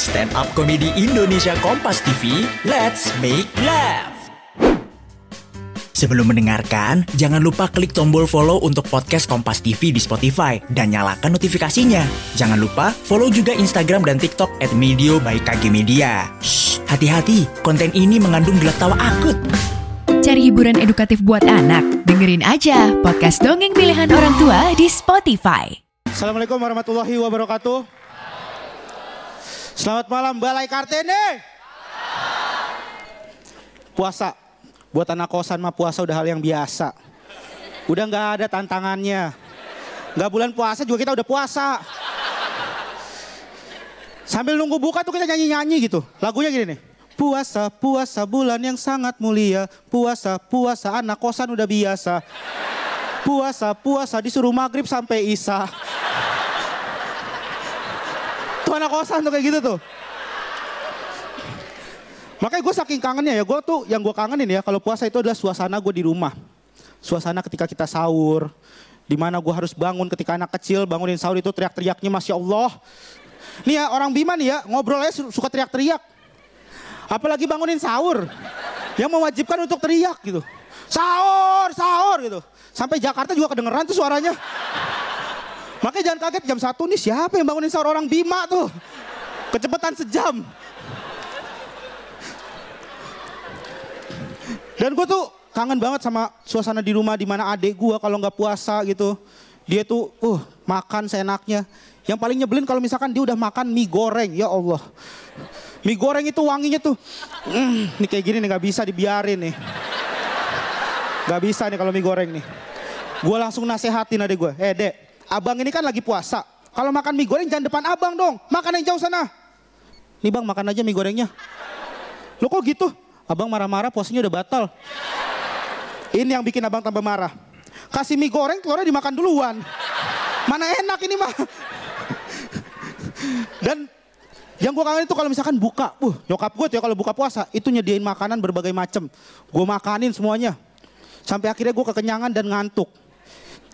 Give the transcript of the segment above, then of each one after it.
stand up komedi Indonesia Kompas TV. Let's make laugh. Sebelum mendengarkan, jangan lupa klik tombol follow untuk podcast Kompas TV di Spotify dan nyalakan notifikasinya. Jangan lupa follow juga Instagram dan TikTok at Medio by KG Media. Shh, hati-hati, konten ini mengandung gelak tawa akut. Cari hiburan edukatif buat anak? Dengerin aja podcast dongeng pilihan orang tua di Spotify. Assalamualaikum warahmatullahi wabarakatuh. Selamat malam Balai Kartini. Puasa. Buat anak kosan mah puasa udah hal yang biasa. Udah nggak ada tantangannya. Nggak bulan puasa juga kita udah puasa. Sambil nunggu buka tuh kita nyanyi-nyanyi gitu. Lagunya gini nih. Puasa, puasa bulan yang sangat mulia. Puasa, puasa anak kosan udah biasa. Puasa, puasa disuruh maghrib sampai isya. Anak kosan tuh kayak gitu tuh. Makanya gue saking kangennya ya, gue tuh yang gue kangenin ya kalau puasa itu adalah suasana gue di rumah. Suasana ketika kita sahur, di mana gue harus bangun ketika anak kecil bangunin sahur itu teriak-teriaknya Masya Allah. Nih ya orang Bima nih ya ngobrolnya suka teriak-teriak. Apalagi bangunin sahur. Yang mewajibkan untuk teriak gitu. Sahur, sahur gitu. Sampai Jakarta juga kedengeran tuh suaranya. Makanya jangan kaget jam satu nih siapa yang bangunin sahur orang Bima tuh. Kecepatan sejam. Dan gue tuh kangen banget sama suasana di rumah di mana adik gue kalau nggak puasa gitu. Dia tuh uh makan seenaknya. Yang paling nyebelin kalau misalkan dia udah makan mie goreng, ya Allah. Mie goreng itu wanginya tuh, mm, nih kayak gini nih nggak bisa dibiarin nih. Gak bisa nih kalau mie goreng nih. Gue langsung nasehatin adik gue, eh dek, abang ini kan lagi puasa. Kalau makan mie goreng jangan depan abang dong, makan yang jauh sana. Nih bang makan aja mie gorengnya. Lo kok gitu? Abang marah-marah puasanya udah batal. Ini yang bikin abang tambah marah. Kasih mie goreng telurnya dimakan duluan. Mana enak ini mah. Dan yang gue kangen itu kalau misalkan buka, uh, nyokap gue tuh ya kalau buka puasa itu nyediain makanan berbagai macam. Gue makanin semuanya. Sampai akhirnya gue kekenyangan dan ngantuk.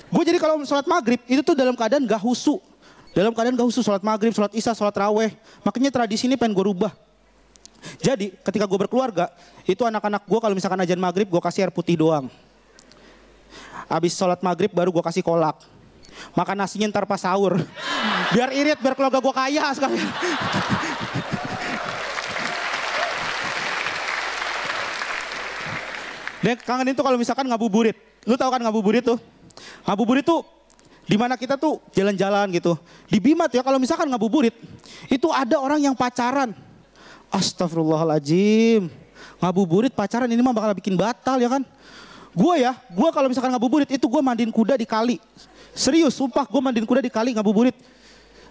Gue jadi kalau sholat maghrib itu tuh dalam keadaan gak husu. Dalam keadaan gak husu sholat maghrib, sholat isya, sholat raweh. Makanya tradisi ini pengen gue rubah. Jadi ketika gue berkeluarga, itu anak-anak gue kalau misalkan ajan maghrib gue kasih air putih doang. Abis sholat maghrib baru gue kasih kolak. Makan nasinya ntar pas sahur. Biar irit, biar keluarga gue kaya sekali. Dan kangen itu kalau misalkan ngabuburit. Lu tahu kan ngabuburit tuh? Ngabuburit tuh di mana kita tuh jalan-jalan gitu. Di Bima tuh ya kalau misalkan ngabuburit, itu ada orang yang pacaran. Astagfirullahaladzim. Ngabuburit pacaran ini mah bakal bikin batal ya kan. Gue ya, gue kalau misalkan ngabuburit itu gue mandiin kuda di kali. Serius, sumpah gue mandiin kuda di kali ngabuburit.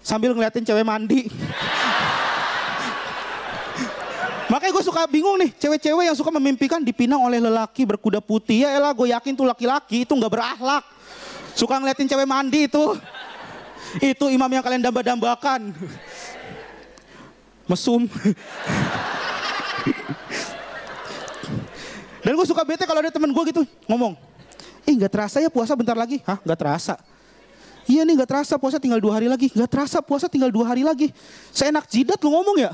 Sambil ngeliatin cewek mandi. Makanya gue suka bingung nih, cewek-cewek yang suka memimpikan dipinang oleh lelaki berkuda putih. Ya elah gue yakin tuh laki-laki itu gak berakhlak. Suka ngeliatin cewek mandi itu. Itu imam yang kalian damba-dambakan. Mesum. Dan gue suka bete kalau ada temen gue gitu ngomong. Eh gak terasa ya puasa bentar lagi. Hah gak terasa. Iya nih gak terasa puasa tinggal dua hari lagi. Gak terasa puasa tinggal dua hari lagi. Seenak jidat lu ngomong ya.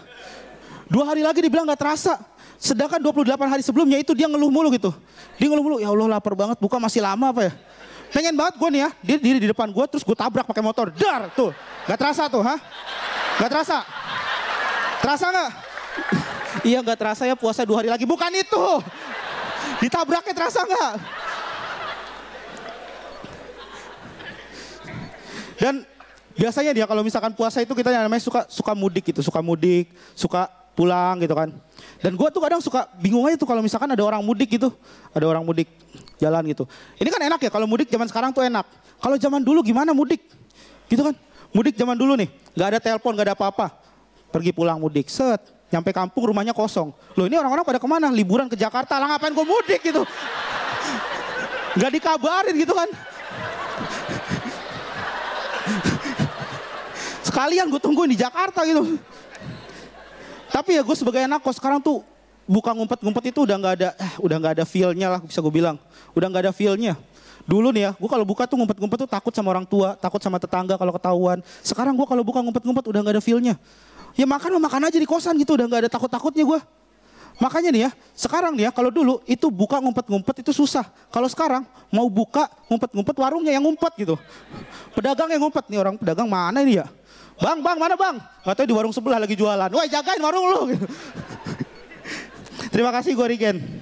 Dua hari lagi dibilang gak terasa. Sedangkan 28 hari sebelumnya itu dia ngeluh mulu gitu. Dia ngeluh mulu, ya Allah lapar banget, buka masih lama apa ya. Pengen banget gue nih ya, dia diri di depan gue terus gue tabrak pakai motor. Dar, tuh. Gak terasa tuh, ha? Gak terasa? Terasa gak? iya gak terasa ya puasa dua hari lagi. Bukan itu. Ditabraknya terasa gak? Dan biasanya dia kalau misalkan puasa itu kita yang namanya suka suka mudik gitu, suka mudik, suka pulang gitu kan. Dan gue tuh kadang suka bingung aja tuh kalau misalkan ada orang mudik gitu, ada orang mudik jalan gitu. Ini kan enak ya kalau mudik zaman sekarang tuh enak. Kalau zaman dulu gimana mudik? Gitu kan? Mudik zaman dulu nih, nggak ada telepon, nggak ada apa-apa. Pergi pulang mudik, set, nyampe kampung rumahnya kosong. Loh ini orang-orang pada ke mana? Liburan ke Jakarta, lah ngapain gue mudik gitu? Gak dikabarin gitu kan? Sekalian gue tungguin di Jakarta gitu. Tapi ya gue sebagai anak kos sekarang tuh buka ngumpet-ngumpet itu udah nggak ada, eh, udah nggak ada feelnya lah bisa gue bilang. Udah nggak ada feelnya. Dulu nih ya, gue kalau buka tuh ngumpet-ngumpet tuh takut sama orang tua, takut sama tetangga kalau ketahuan. Sekarang gue kalau buka ngumpet-ngumpet udah nggak ada feelnya. Ya makan makan aja di kosan gitu, udah nggak ada takut-takutnya gue. Makanya nih ya, sekarang nih ya kalau dulu itu buka ngumpet-ngumpet itu susah. Kalau sekarang mau buka ngumpet-ngumpet warungnya yang ngumpet gitu. Pedagang yang ngumpet nih orang pedagang mana ini ya? Bang, bang, mana bang? Gak di warung sebelah lagi jualan. Woi jagain warung lu. Terima kasih gue Rigen.